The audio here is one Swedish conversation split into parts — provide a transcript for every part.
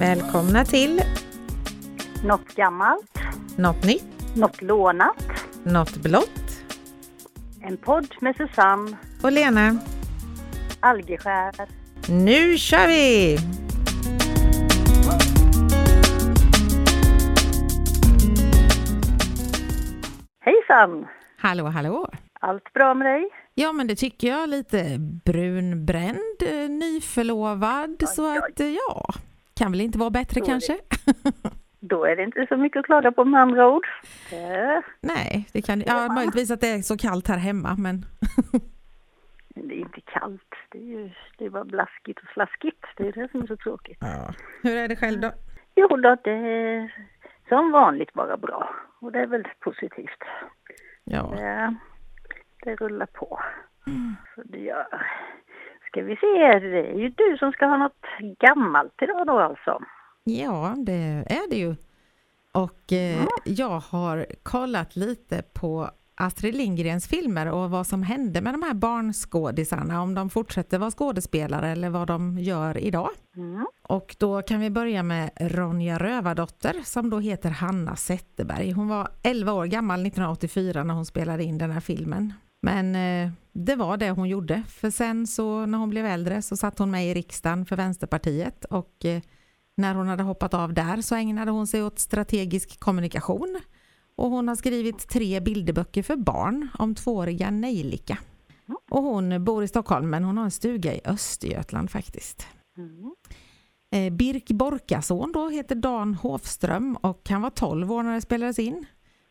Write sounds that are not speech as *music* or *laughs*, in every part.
Välkomna till Något gammalt, Något nytt, något lånat. Något blått En podd med Susanne och Lena. Algeskär. Nu kör vi! Hejsan! Hallå, hallå! Allt bra med dig? Ja, men det tycker jag. Lite brunbränd, eh, nyförlovad, så oj. att eh, ja, kan väl inte vara bättre kanske? Då är det inte så mycket att klaga på med andra ord. Eh, Nej, det kan ja, möjligtvis att det är så kallt här hemma, men Det är inte kallt. Det är ju det är bara blaskigt och slaskigt. Det är det som är så tråkigt. ja. hur är det själv då? Jo då, det är som vanligt bara bra. Och det är väl positivt. Ja, Det, det rullar på. Så det gör. Ska vi se, det är ju du som ska ha något gammalt idag då alltså. ja det är det ju. Och eh, jag har kollat lite på Astrid Lindgrens filmer och vad som hände med de här barnskådisarna, om de fortsätter vara skådespelare eller vad de gör idag. Mm. Och då kan vi börja med Ronja Rövardotter som då heter Hanna Zetterberg. Hon var 11 år gammal 1984 när hon spelade in den här filmen. Men eh, det var det hon gjorde, för sen så när hon blev äldre så satt hon med i riksdagen för Vänsterpartiet och eh, när hon hade hoppat av där så ägnade hon sig åt strategisk kommunikation och hon har skrivit tre bilderböcker för barn om tvååriga Nejlika. Och hon bor i Stockholm men hon har en stuga i Östergötland faktiskt. Mm. Eh, Birk Borkason då heter Dan Hofström och han var 12 år när det spelades in.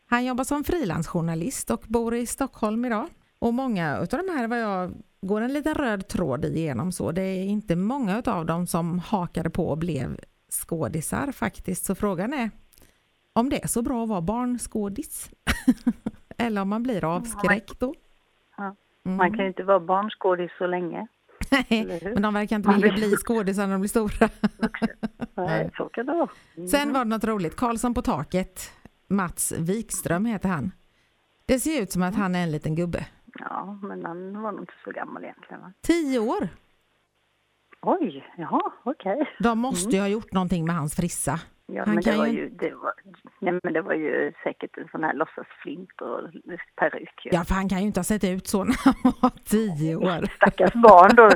Han jobbar som frilansjournalist och bor i Stockholm idag. Och många av de här vad jag går en liten röd tråd igenom så det är inte många av dem som hakade på och blev skådisar faktiskt. Så frågan är om det är så bra att vara barnskådis *laughs* eller om man blir avskräckt då. Ja. Mm. Man kan ju inte vara barnskådis så länge. Nej, men de verkar inte Man vilja blir- bli skådisar när de blir stora. *laughs* Nej, så kan det vara. Mm. Sen var det något roligt. Karlsson på taket, Mats Wikström heter han. Det ser ut som att han är en liten gubbe. Ja, men han var nog inte så gammal egentligen. va? Tio år. Oj, jaha, okej. De måste ju ha gjort någonting med hans frissa. Ja, Han men det var ju- ju, det var, nej, men det var ju säkert en sån här låtsasflint och peruk. ju. Ja, för han kan ju inte ha sett ut så när han var tio år. Stackars barn då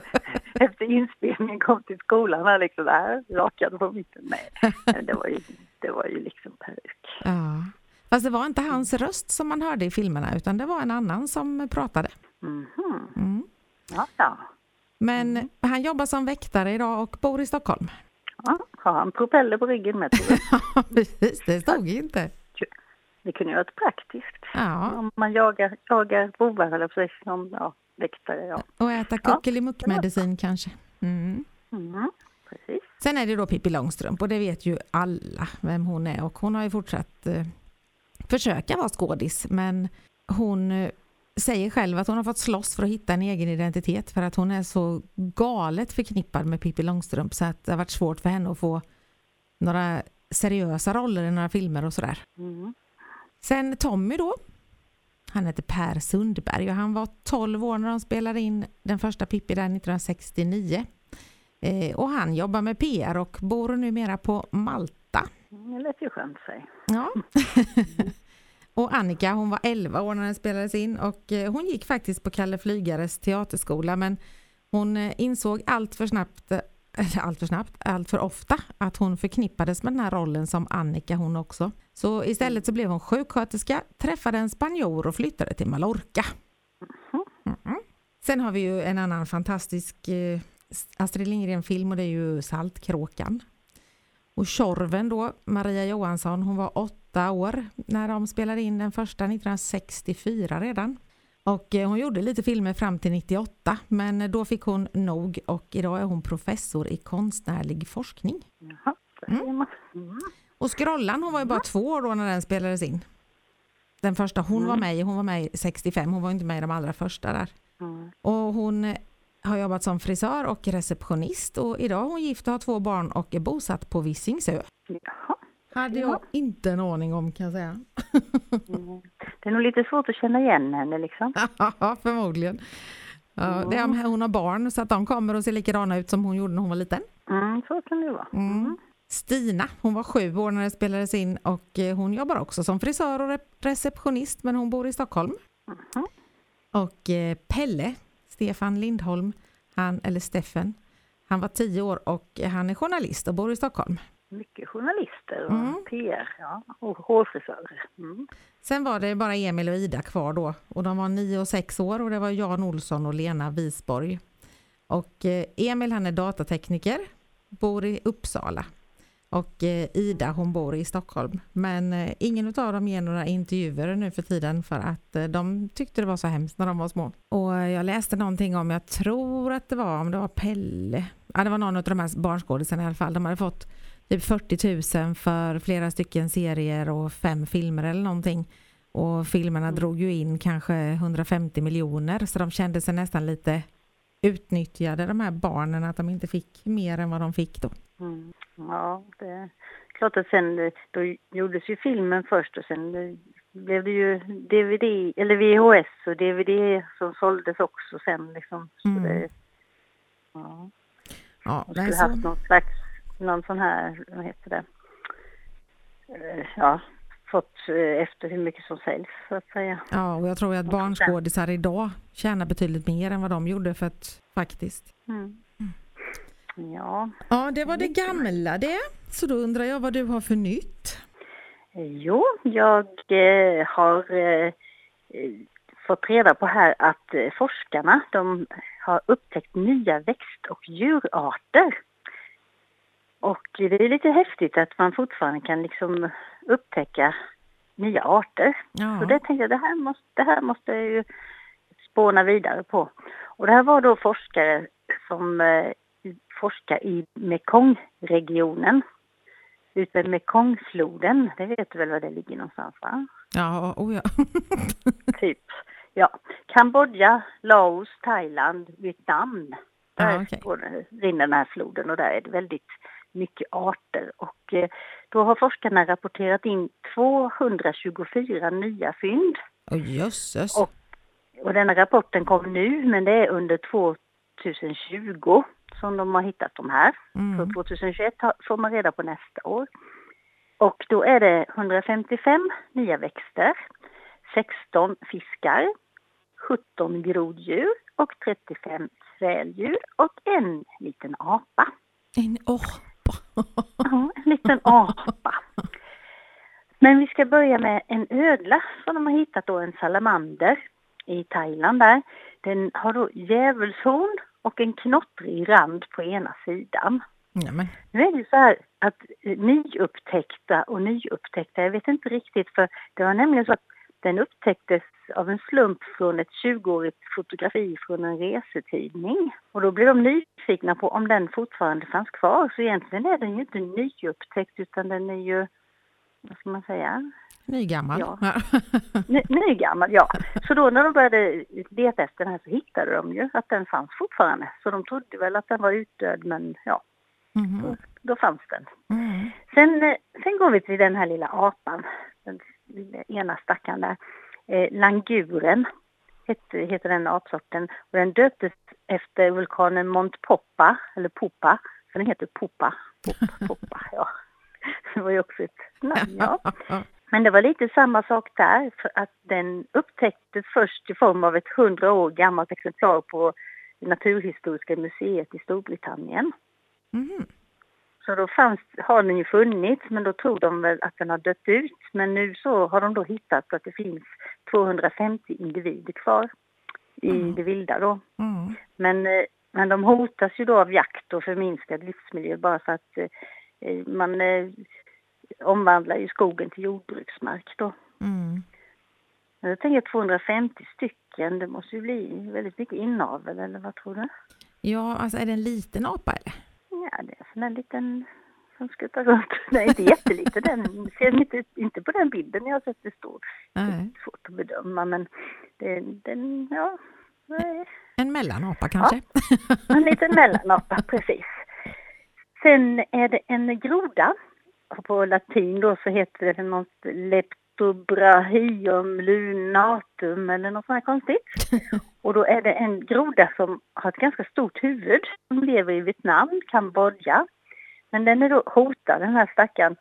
efter inspelningen kom till skolan här liksom där, rakad på mitten. Nej, det var ju, det var ju liksom peruk. Ja. Fast det var inte hans röst som man hörde i filmerna utan det var en annan som pratade. Mhm. Mm. Ja, ja. Men han jobbar som väktare idag och bor i Stockholm. ja. Har han propeller på ryggen med? *laughs* Ja, precis. Det stod inte. Det kunde ju varit praktiskt. Ja, Om man jagar, jagar bovar eller precis som ja, väktare. Ja. och äta Ja, kuckelimuckmedicin kanske. Mm. Mm. Precis. Sen är det då Pippi Långstrump och det vet ju alla vem hon är och hon har ju fortsatt eh, försöka vara skådis men hon eh, säger själv att hon har fått slåss för att hitta en egen identitet för att hon är så galet förknippad med Pippi Långstrump så att det har varit svårt för henne att få några seriösa roller i några filmer och sådär. Mm. Sen Tommy då. Han heter Per Sundberg och han var 12 år när de spelade in den första Pippi där 1969. Eh, och han jobbar med PR och bor numera på Malta. Det lät ju skönt sig. Ja. *laughs* och Annika hon var 11 år när den spelades in och eh, hon gick faktiskt på Kalle Flygares teaterskola men hon eh, insåg allt för snabbt eh, allt för snabbt, allt för ofta att hon förknippades med den här rollen som Annika hon också. Så istället så blev hon sjuksköterska, träffade en spanjor och flyttade till Mallorca. Mm. Sen har vi ju en annan fantastisk Astrid Lindgren-film och det är ju Saltkråkan. Och Tjorven då, Maria Johansson, hon var åtta år när de spelade in den första 1964 redan. Och eh, hon gjorde lite filmer fram till 98 men då fick hon nog och idag är hon professor i konstnärlig forskning. Jaha, man. Mm. Och Skrollan, hon var ju bara två år då när den spelades in. Den första hon var med i, hon var med i 65, hon var inte med i de allra första där. Mm. Och hon har jobbat som frisör och receptionist och idag är hon gift och har två barn och är bosatt på Visingsö. Jaha. Hade jag inte en aning om kan jag säga. Mm. Det är nog lite svårt att känna igen henne liksom. *laughs* Ja, förmodligen. Ja, det är om hon har barn så att de kommer och ser likadana ut som hon gjorde när hon var liten. Mm, så kan det vara. Mm. Stina, hon var sju år när det spelades in och eh, hon jobbar också som frisör och receptionist men hon bor i Stockholm. Mm. Och eh, Pelle, Stefan Lindholm, han, eller Steffen, han var tio år och han är journalist och bor i Stockholm. Mycket journalister och mm. PR ja, och hårfrisörer. Mm. Sen var det bara Emil och Ida kvar då och de var nio och sex år och det var Jan Olsson och Lena Wisborg. Och eh, Emil han är datatekniker, bor i Uppsala och eh, Ida hon bor i Stockholm. Men eh, ingen av dem ger några intervjuer nu för tiden för att eh, de tyckte det var så hemskt när de var små. Och jag läste någonting om, jag tror att det var om det var Pelle, ja det var någon av de här barnskådisarna i alla fall, de hade fått typ 40 000 för flera stycken serier och fem filmer eller någonting. Och filmerna mm. drog ju in kanske 150 miljoner så de kände sig nästan lite utnyttjade de här barnen att de inte fick mer än vad de fick då. Mm. Ja, det är klart att sen då gjordes ju filmen först och sen blev det ju DVD eller VHS och DVD som såldes också sen liksom. Så mm. det, ja. Ja, De skulle haft någon slags, någon sån här, vad heter det, eh, ja, fått eh, efter hur mycket som säljs så att säga. Ja, och jag tror att barnskådisar idag tjänar betydligt mer än vad de gjorde för att faktiskt. Mm. Ja. Ja, det var det gamla det. Så då undrar jag vad du har för nytt? Jo, jag eh, har eh, fått reda på här att eh, forskarna de har upptäckt nya växt och djurarter. Och det är lite häftigt att man fortfarande kan liksom upptäcka nya arter. Ja. Så det tänkte jag, det här måste, det här måste jag ju spåna vidare på. Och det här var då forskare som forskar i Mekongregionen. Ute Mekongfloden, det vet du väl var det ligger någonstans va? Ja, oh ja. *laughs* typ. Ja, Kambodja, Laos, Thailand, Vietnam. Där ah, okay. rinner den här floden och där är det väldigt mycket arter. Och eh, då har forskarna rapporterat in 224 nya fynd. Oh, jösses! Och, och denna rapporten kom nu, men det är under 2020 som de har hittat de här. Mm. Så 2021 får man reda på nästa år. Och då är det 155 nya växter, 16 fiskar, 17 groddjur och 35 säldjur och en liten apa. En apa? *laughs* ja, en liten apa. Men vi ska börja med en ödla som de har hittat då, en salamander i Thailand där. Den har då djävulshorn och en knottrig rand på ena sidan. Jamen. Nu är det så här att nyupptäckta och nyupptäckta, jag vet inte riktigt för det var nämligen så att den upptäcktes av en slump från ett 20-årigt fotografi från en resetidning. Och då blev de nyfikna på om den fortfarande fanns kvar. Så egentligen är den ju inte nyupptäckt utan den är ju, vad ska man säga? Nygammal. Ja. *laughs* Ny, nygammal, ja. Så då när de började leta efter den här så hittade de ju att den fanns fortfarande. Så de trodde väl att den var utdöd men ja, mm. då, då, fanns den. Mm. Sen, eh, sen går vi till den här lilla apan, den ena stackaren där. Eh, languren heter, heter den apsorten och den döptes efter vulkanen Mont Poppa, eller Popa, för den heter Popa. Pop, Poppa, ja. Det var ju också ett namn, ja. *laughs* Men det var lite samma sak där, för att den upptäcktes först i form av ett hundra år gammalt exemplar på Naturhistoriska museet i Storbritannien. Mm. Så då fanns, har den ju funnits, men då tror de väl att den har dött ut. Men nu så har de då hittat att det finns 250 individer kvar i mm. det vilda då. Mm. Men, eh, men de hotas ju då av jakt och förminskad livsmiljö bara för att eh, man eh, omvandlar ju skogen till jordbruksmark då. Mm. Jag tänker 250 stycken, det måste ju bli väldigt mycket inavel eller vad tror du? Ja, alltså är det en liten apa eller? Ja, det är en liten som skuttar runt. *laughs* Nej, inte jätteliten, den ser inte, inte på den bilden jag har sett det. Nej. Det är svårt att bedöma men det, den, ja. En mellanapa kanske? Ja, en liten mellanapa, precis. Sen är det en groda på latin då så heter det något leptobrahium lunatum eller något sånt här konstigt. *laughs* Och då är det en groda som har ett ganska stort huvud som lever i Vietnam, Kambodja. Men den är då hotad, den här stackaren,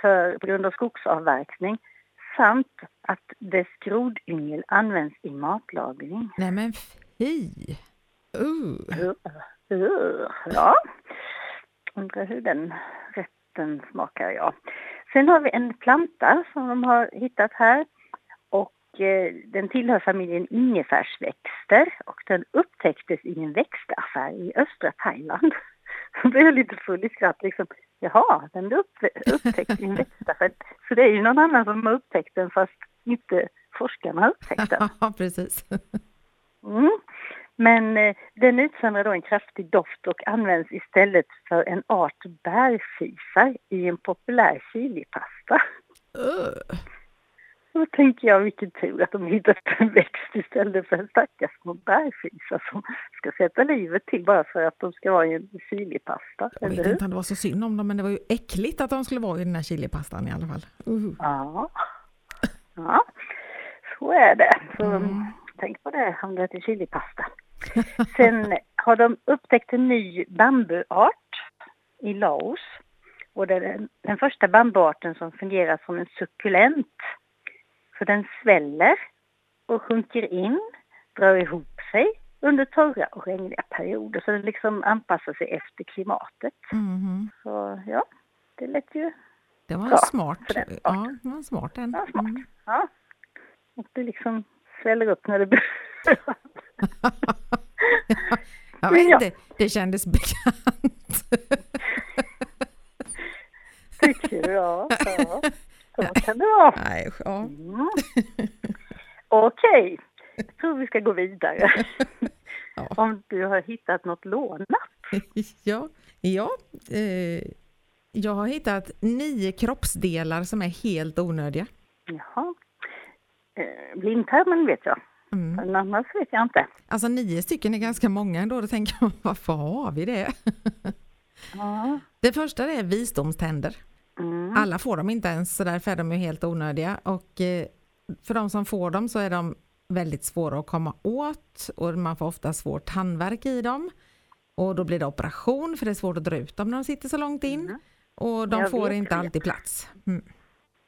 för, på grund av skogsavverkning samt att dess grodyngel används i matlagning. Nej men fy! Uh. Uh, uh, ja, undrar hur den rätten smakar, ja. Sen har vi en planta som de har hittat här och eh, den tillhör familjen ingefärsväxter och den upptäcktes i en växtaffär i östra Thailand. *laughs* Då blev jag lite full i skratt liksom. Jaha, den blev upptäckt i en växtaffär. *laughs* Så det är ju någon annan som har upptäckt den fast inte forskarna har upptäckt den. *laughs* Ja, precis. Mm. Men eh, den utsöndrar då en kraftig doft och används istället för en art bärfisar i en populär chilipasta. Uh. Då tänker jag vilken tur att de hittat en växt istället för en stackars små bärfisar som ska sätta livet till bara för att de ska vara i en chilipasta. Jag vet inte om det var så synd om dem men det var ju äckligt att de skulle vara i den här chilipastan i alla fall. Uh. Ja. ja, så är det. Så mm. tänk på det om det är chilipasta. *laughs* Sen har de upptäckt en ny bambuart i Laos. Och det är den, den första bambuarten som fungerar som en suckulent. Så den sväller och sjunker in, drar ihop sig under torra och regniga perioder. Så den liksom anpassar sig efter klimatet. Mm. Så ja, det lät ju Det var smart. Den ja, det var smart den. Ja, smart. Mm. Ja. Och det liksom sväller upp när det behövs. *laughs* *laughs* Jag vet inte, det kändes bekant. Tycker du? Ja, ja. *laughs* så kan det vara. Nej, ja. Mm. Okej, jag tror vi ska gå vidare. *laughs* Ja. Om du har hittat något lånat? Ja, ja eh, jag har hittat nio kroppsdelar som är helt onödiga. Jaha. Eh, blindtarmen vet jag. Mm. Men annars vet jag inte. Alltså nio stycken är ganska många ändå. Då tänker man, *laughs* varför har vi det? Ja. Det första är visdomständer. Mm. Alla får dem inte ens, så därför är de ju helt onödiga. Och eh, för de som får dem så är de väldigt svåra att komma åt och man får ofta svårt tandvärk i dem. Och då blir det operation för det är svårt att dra ut dem när de sitter så långt in. Mm. Och de Jag får inte det. alltid plats. Mm.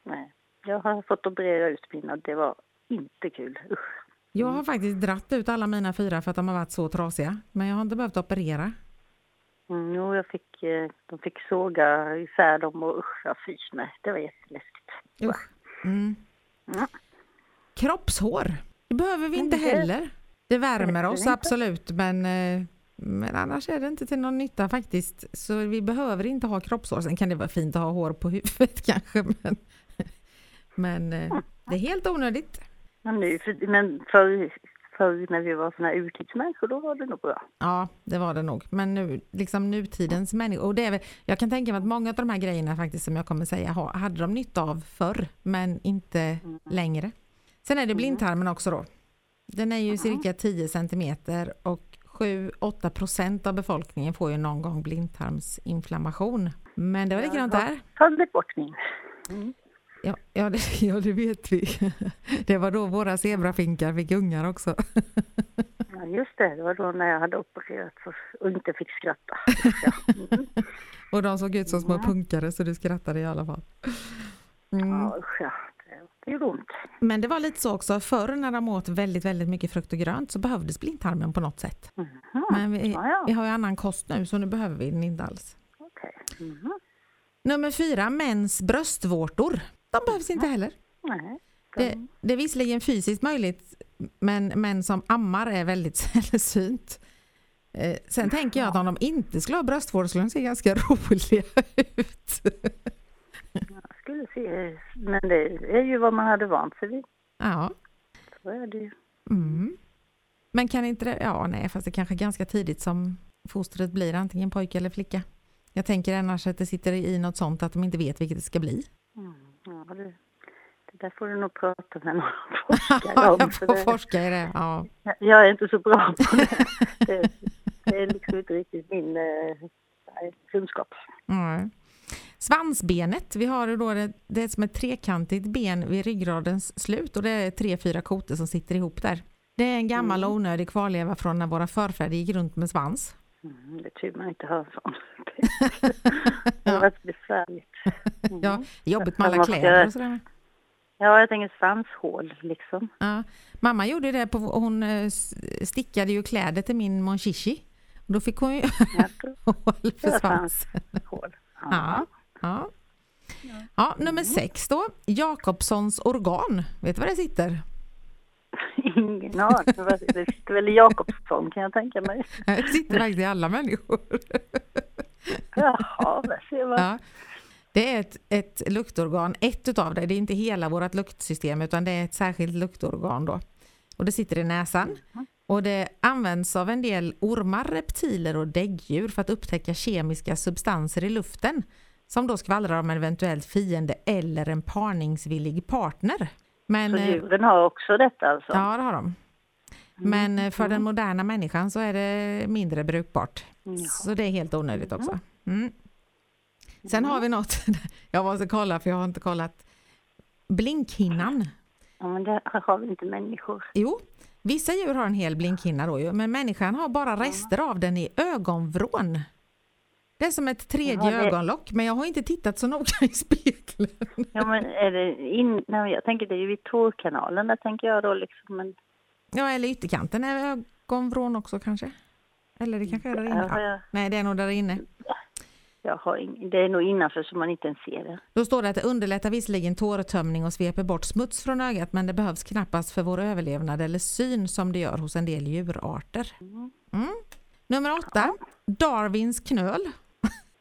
Nej, jag har fått operera ut mina. Det var inte kul. Usch. Jag har faktiskt dratt ut alla mina fyra för att de har varit så trasiga. Men jag har inte behövt operera. Mm, jo, jag fick, eh, de fick såga isär dem och usch, jag fys nej, det var jätteläskigt. Usch. Mm. Ja. Kroppshår, det behöver vi inte heller. Det värmer oss absolut men, eh, men annars är det inte till någon nytta faktiskt. Så vi behöver inte ha kroppshår. Sen kan det vara fint att ha hår på huvudet *laughs* kanske men, men eh, det är helt onödigt. Men nu, för, men förr, förr när vi var såna här urtidsmänniskor, då var det nog bra. Ja, det var det nog. Men nu, liksom nutidens människor, och det är väl, jag kan tänka mig att många av de här grejerna faktiskt som jag kommer säga ha- hade de nytta av förr, men inte längre. Sen är det blindtarmen också då. Den är ju cirka 10 centimeter och 7-8 procent av befolkningen får ju någon gång blindtarmsinflammation. Men det var likadant där. Tagit bort min. Ja, ja, det, *laughs* ja, det vet vi. *laughs* Det var då våra zebrafinkar fick ungar också. *laughs* Ja, just det, det var då när jag hade opererat och, inte fick skratta. Ja. Mm. Och de såg ut som små punkare så du skrattade i alla fall. Mm. Ja, usch, ja, det, gjorde ont. Men det var lite så också, förr när de åt väldigt, väldigt mycket frukt och grönt så behövdes blindtarmen på något sätt. Mhm. Men vi, Ja, ja. vi har ju annan kost nu så nu behöver vi den inte alls. Okej. Mhm. Nummer fyra, mäns bröstvårtor. De behövs inte heller. Nej. Det, det är visserligen fysiskt möjligt men män som ammar är väldigt *laughs* sällsynt. Eh, sen tänker jag att om de inte skulle ha bröstvårtor skulle de se ganska *laughs* roliga ut. Jag skulle se, men det är ju vad man hade vant sig vid. ja. Så är det ju. Mm. Men kan inte det, ja nej fast det kanske är ganska tidigt som fostret blir antingen pojke eller flicka. Jag tänker annars att det sitter i något sånt att de inte vet vilket det ska bli. Mm. Det, får du nog prata med någon *laughs* forskare om. jag får det, forska i det. Ja. jag är inte så bra på det. *laughs* Det, det är liksom inte riktigt min eh, kunskap. Mm. Svansbenet, vi har då det, det är som ett trekantigt ben vid ryggradens slut och det är tre, fyra kotor som sitter ihop där. Det är en gammal onödig kvarleva från när våra förfäder gick runt med svans. Mm, det tur man inte hör sånt. *laughs* det har varit besvärligt. Mm. Ja, jobbigt med alla kläder och sådär. Ja, jag tänker svanshål liksom. Ja. Mamma gjorde det, på, hon eh, stickade ju kläder till min monchichi. Då fick hon ju *laughs* hål för svans. Hål. *laughs* Ja. Ja. Ja. ja, nummer mm. sex då. Jakobssons organ. Vet du var det sitter? *laughs* Ingen aning. Det sitter väl i Jakobsson kan jag tänka mig. Det sitter faktiskt i alla människor. Jaha, där ser man. Ja. Det är ett, ett luktorgan, ett utav det. Det är inte hela vårt luktsystem utan det är ett särskilt luktorgan då. Och det sitter i näsan. Mm. Och det används av en del ormar, reptiler och däggdjur för att upptäcka kemiska substanser i luften som då skvallrar om en eventuell fiende eller en parningsvillig partner. Men, så eh, djuren har också detta alltså? Ja, det har de. Men mm. för den mm. moderna människan så är det mindre brukbart. Ja. Så det är helt onödigt också. Mm. Sen har vi något, *laughs* jag måste kolla för jag har inte kollat. Blinkhinnan. Ja, men det har vi inte människor. Jo, vissa djur har en hel blinkhinna då ju, men människan har bara rester av den i ögonvrån. Det är som ett tredje ja, det... ögonlock, men jag har inte tittat så noga i spegeln. Ja, men är det in... Nej, jag tänker det är ju vid tårkanalen, där tänker jag då liksom. Men... Ja, eller ytterkanten är ögonvrån också kanske. Eller det kanske är där inne. Ja, jag... Nej, det är nog där inne. Jag har ing... Det är nog innanför så man inte ens ser det. Då står det att det underlättar visserligen tårtömning och sveper bort smuts från ögat men det behövs knappast för vår överlevnad eller syn som det gör hos en del djurarter. Mm. Mm. Nummer åtta, Darwins knöl.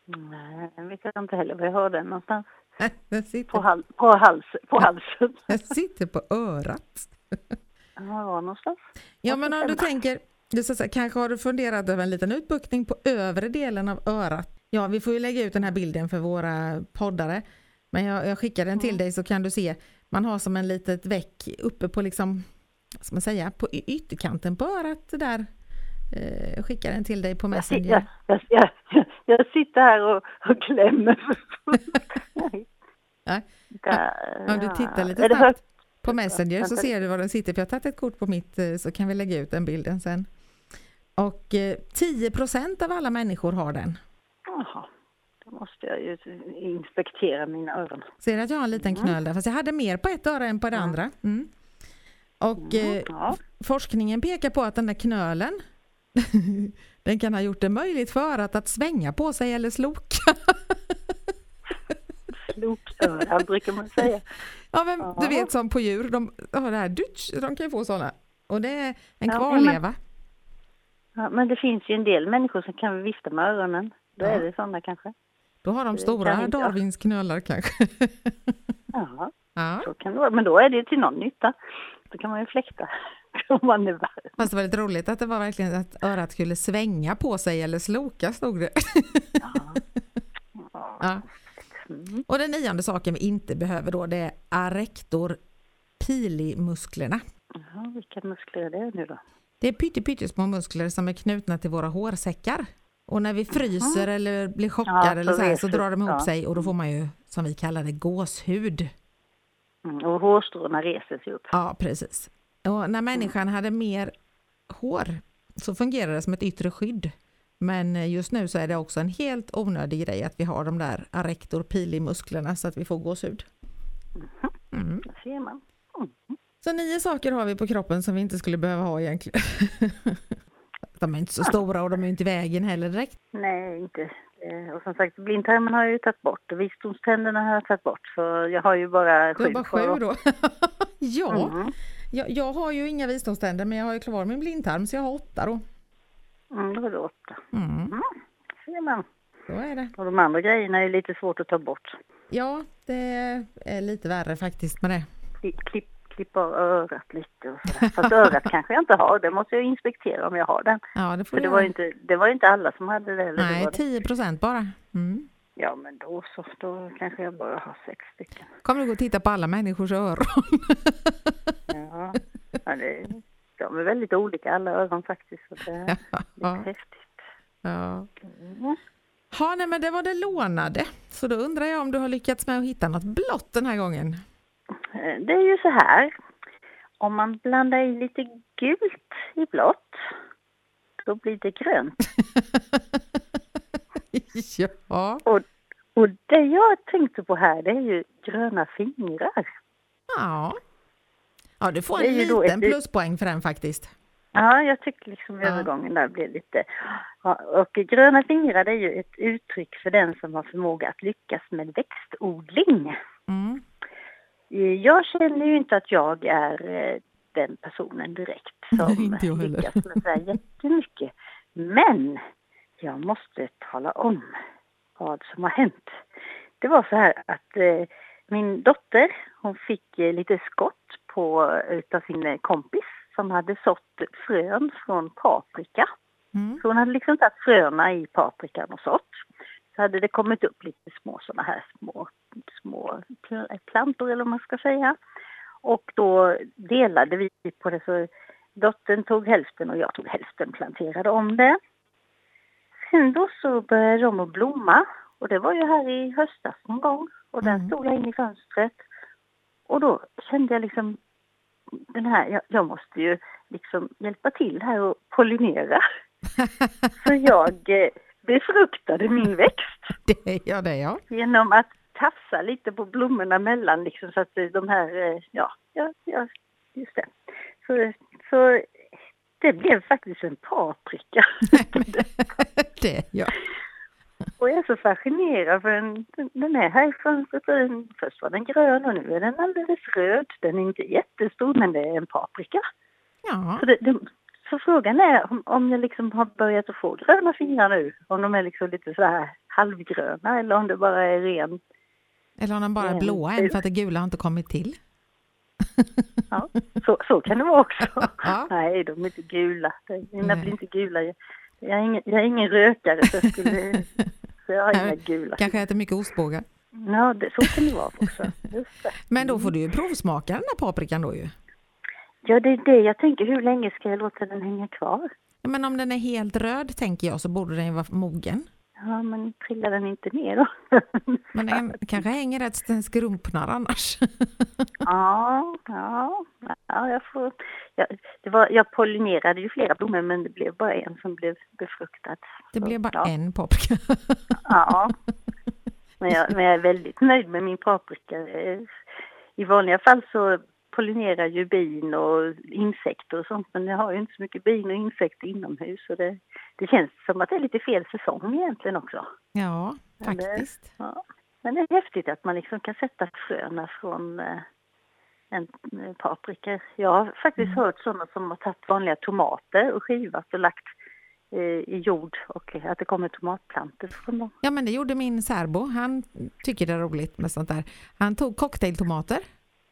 Nej, jag vet inte heller var jag har den någonstans. *laughs* Den sitter... på, hal på, hals på halsen. *laughs* Den sitter på örat. var någonstans? Ja, men om du tänker, du så, kanske har du funderat över en liten utbuktning på övre delen av örat. Ja, vi får ju lägga ut den här bilden för våra poddare. Men jag, jag skickar den till mm. dig så kan du se. Man har som en litet väck uppe på liksom, vad ska man säga, på ytterkanten på örat där jag eh, skickar den till dig på Messenger. Jag, jag, jag, jag sitter här och, och klämmer. ja. Om du tittar lite snabbt på Messenger så ser du var den sitter. För jag har tagit ett kort på mitt eh, så kan vi lägga ut den bilden sen. Och 10 eh, av alla människor har den. Jaha, då måste jag ju inspektera mina öron. Ser att jag har en liten mm. knöl där? Fast jag hade mer på ett öra än på det mm. andra. Mm. Och mm, ja. forskningen pekar på att den där knölen *laughs* Den kan ha gjort det möjligt för örat att svänga på sig eller sloka. *laughs* Sloköra brukar man säga. Ja, men ja. du vet som på djur, de har det här dutch, de kan ju få sådana. Och det är en ja, kvarleva. Men, ja, men det finns ju en del människor som kan vifta med öronen. Då ja. är det sådana kanske. Då har de stora Darwins knölar kanske. Ja, *laughs* ja, så kan det vara. Men då är det till någon nytta. Då kan man ju fläkta *laughs* om man är varm. Fast det var lite roligt att det var verkligen att örat skulle svänga på sig eller sloka stod det. Ja. *laughs* ja. Mm. Och den nionde saken vi inte behöver då det är arrector pili-musklerna. Jaha, vilka muskler är det nu då? Det är pyttesmå muskler som är knutna till våra hårsäckar. Och när vi fryser mm. eller blir chockade ja, eller så, här, så drar de ihop ja. sig och då får man ju, som vi kallar det, gåshud. Mm, och hårstråna reser sig upp. Ja, precis. Och när människan hade mer hår så fungerar det som ett yttre skydd. Men just nu så är det också en helt onödig grej att vi har de där arrektor pili-musklerna så att vi får gåshud. Mm. mm. Det ser man. Mm. Så nio saker har vi på kroppen som vi inte skulle behöva ha egentligen. *laughs* de är inte så stora och de är inte i vägen heller direkt. Nej, inte. Och som sagt, blindtarmen har jag ju tagit bort och visdomständerna har jag tagit bort. För jag har ju bara sju Du har bara sju då? *laughs* ja, mm. Jag, jag har ju inga visdomständer men jag har ju kvar min blindtarm så jag har åtta då. Mm, då har du åtta. Mm. Mm, ser man. Så är det. Och de andra grejerna är lite svårt att ta bort. Ja, det är lite värre faktiskt med det. Klipp, klippa örat lite och sådär. Fast örat kanske jag inte har, det måste jag inspektera om jag har den. Ja, det får För det var, inte, det var inte alla som hade det. Eller Nej, 10 procent bara. Mm. Ja, men då så. Då kanske jag bara har sex stycken. Kommer du gå och titta på alla människors öron? *laughs* ja, ja det, de är väldigt olika alla öron faktiskt. Så det är ja. häftigt. Ja. Mm. Ja, nej, men det var det lånade. Så då undrar jag om du har lyckats med att hitta något blått den här gången? Eh, det är ju så här. Om man blandar i lite gult i blått då blir det grönt. *laughs* ja. Och, och det jag tänkte på här, det är ju gröna fingrar. Ja. Ja, du får en liten pluspoäng för den faktiskt. Ja, jag tycker liksom ja. övergången där blir lite... Ja, och gröna fingrar det är ju ett uttryck för den som har förmåga att lyckas med växtodling. Mm. Jag känner ju inte att jag är eh, den personen direkt *laughs* som jag lyckas med så jättemycket. Men jag måste tala om vad som har hänt. Det var så här att eh, min dotter, hon fick eh, lite skott på, utav sin kompis som hade sått frön från paprika. Mm. Så hon hade liksom tagit fröna i paprikan och sått. Så hade det kommit upp lite små sådana här små, små plantor eller vad man ska säga. Och då delade vi på det så dottern tog hälften och jag tog hälften, planterade om det. Sen då så började de att blomma och det var ju här i höstas någon gång och den mm. stod jag in i fönstret. Och då kände jag liksom den här, jag, jag måste ju liksom hjälpa till här och pollinera. *laughs* Så jag eh, befruktade min växt. *laughs* Det gör det ja. Genom att tafsa lite på blommorna mellan liksom så att de här, eh, ja, ja, ja just det. Så, så det blev faktiskt en paprika. *laughs* det, ja. *laughs* Och jag är så fascinerad för den, den är här i fönstret. Först var den grön och nu är den alldeles röd. Den är inte jättestor men det är en paprika. Ja. Så, det, det, så frågan är om, om jag liksom har börjat att få gröna fingrar nu. Om de är liksom lite så här halvgröna eller om det bara är ren... Eller om de bara är blåa än för att det gula har inte kommit till. *laughs* Ja, så, så kan det vara också. *laughs* Ja. Nej, de är inte gula. Mina blir inte gula. Jag är ingen, jag är ingen rökare så jag, skulle, så jag har *laughs* inga gula. Kanske äter mycket ostbågar? Ja, det, så kan det vara också. Men då får du ju provsmaka den här paprikan då ju. Ja, det är det jag tänker. Hur länge ska jag låta den hänga kvar? Men om den är helt röd tänker jag så borde den ju vara mogen. Ja, men trillar den inte ner då? *laughs* Men den kanske hänger rätt så den skrumpnar annars. *laughs* ja, ja, ja, jag får... Ja, det var, jag pollinerade ju flera blommor men det blev bara en som blev befruktad. Det blev bara ja. en paprika? *laughs* ja, men jag, men jag är väldigt nöjd med min paprika. I vanliga fall så pollinerar ju bin och insekter och sånt men jag har ju inte så mycket bin och insekter inomhus så det, det känns som att det är lite fel säsong egentligen också. Ja, faktiskt. Men det, ja. Men det är häftigt att man liksom kan sätta fröna från eh, en eh, paprika. Jag har faktiskt mm. hört sådana som har tagit vanliga tomater och skivat och lagt eh, i jord och att det kommer tomatplantor från dem. Ja men det gjorde min särbo, han tycker det är roligt med sånt där. Han tog cocktailtomater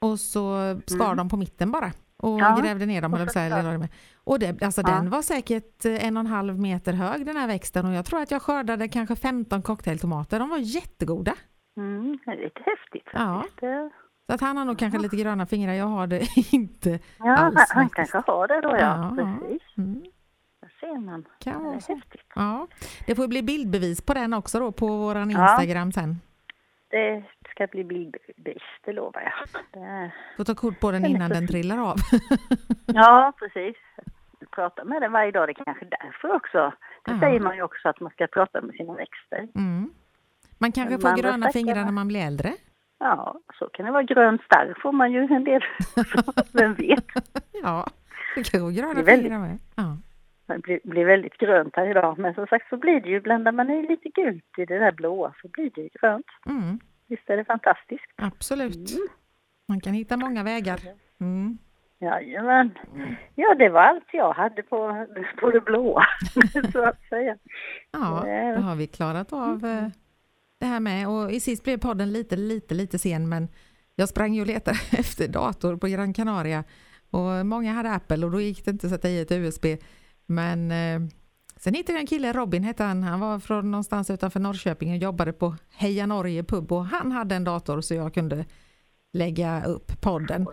och så skar mm. de på mitten bara och ja. grävde ner dem. Och, eller och det, alltså ja. den var säkert en och en halv meter hög den här växten och jag tror att jag skördade kanske 15 cocktailtomater. De var jättegoda. Mm, det är lite häftigt Ja. Så att han har nog kanske lite gröna fingrar, jag har det *laughs* inte Ja, alls, han, han kanske har det då ja, ja precis. Mm. ser man. Kan det är häftigt. Ja. Det får bli bildbevis på den också då på våran Instagram sen. Det ska bli bildbevis, det lovar jag. Det... Får ta kort på den innan den trillar av. *laughs* ja, precis. Prata med den varje dag, det är kanske därför också. Det ja. säger man ju också att man ska prata med sina växter. Mm. Man kanske får gröna fingrar när man blir äldre? Ja, så kan det vara. Grön starr får man ju en del, *laughs* vem vet? *laughs* ja, det kan gå gröna fingrar med. Ja. Det blir, väldigt grönt här idag, men som sagt så blir det ju, blandar man i lite gult i det där blåa så blir det ju grönt. Mm. Visst är det fantastiskt? Absolut. Mm. Man kan hitta många vägar. Mm. Jajamän. Ja, det var allt jag hade på, på det blåa, *laughs* så att säga. Ja, då har vi klarat av eh, det här med. Och i sist blev podden lite, lite, lite sen, men jag sprang ju och letade *laughs* efter dator på Gran Canaria och många hade Apple och då gick det inte att sätta i ett USB. Men eh, sen hittade jag en kille, Robin hette han, han var från någonstans utanför Norrköping och jobbade på Heja Norge pub och han hade en dator så jag kunde lägga upp podden.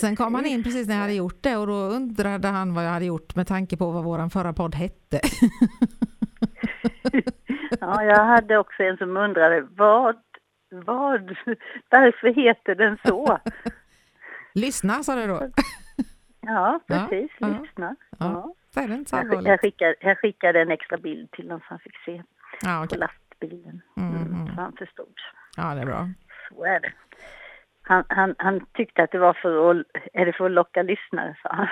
Sen kom han in precis när jag hade gjort det och då undrade han vad jag hade gjort med tanke på vad våran förra podd hette. *laughs* Ja, jag hade också en som undrade vad, vad, varför heter den så? *laughs* Lyssna sa du då? Ja, precis, ja, lyssna. Ja. Ja. Det inte så allvarligt. Jag, skickade, jag skickade en extra bild till honom så han fick se ja, okay. på lastbilen. Mm, mm. Så han förstod. Ja, det är bra. Så är det. Han, han, han tyckte att det var för att, är det för att locka lyssnare, sa han.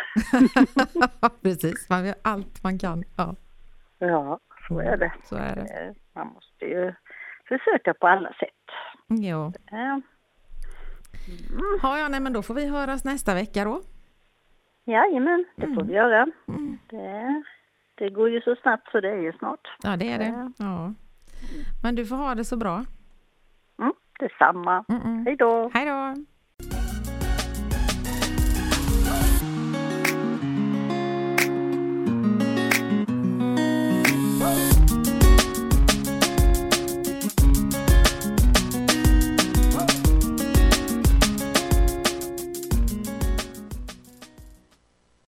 *laughs* Precis, man gör allt man kan. Ja, ja så är det. Så är det. Eh, man måste ju försöka på alla sätt. Jo. Ja. Mm. Ja, ja, nej, men då får vi höras nästa vecka då. Jajamän, det får mm. vi göra. Mm. Det, det går ju så snabbt så det är ju snart. Ja, det är det. Ja. Men du får ha det så bra. Mm, detsamma. Mm -mm. Hej då. Hej då.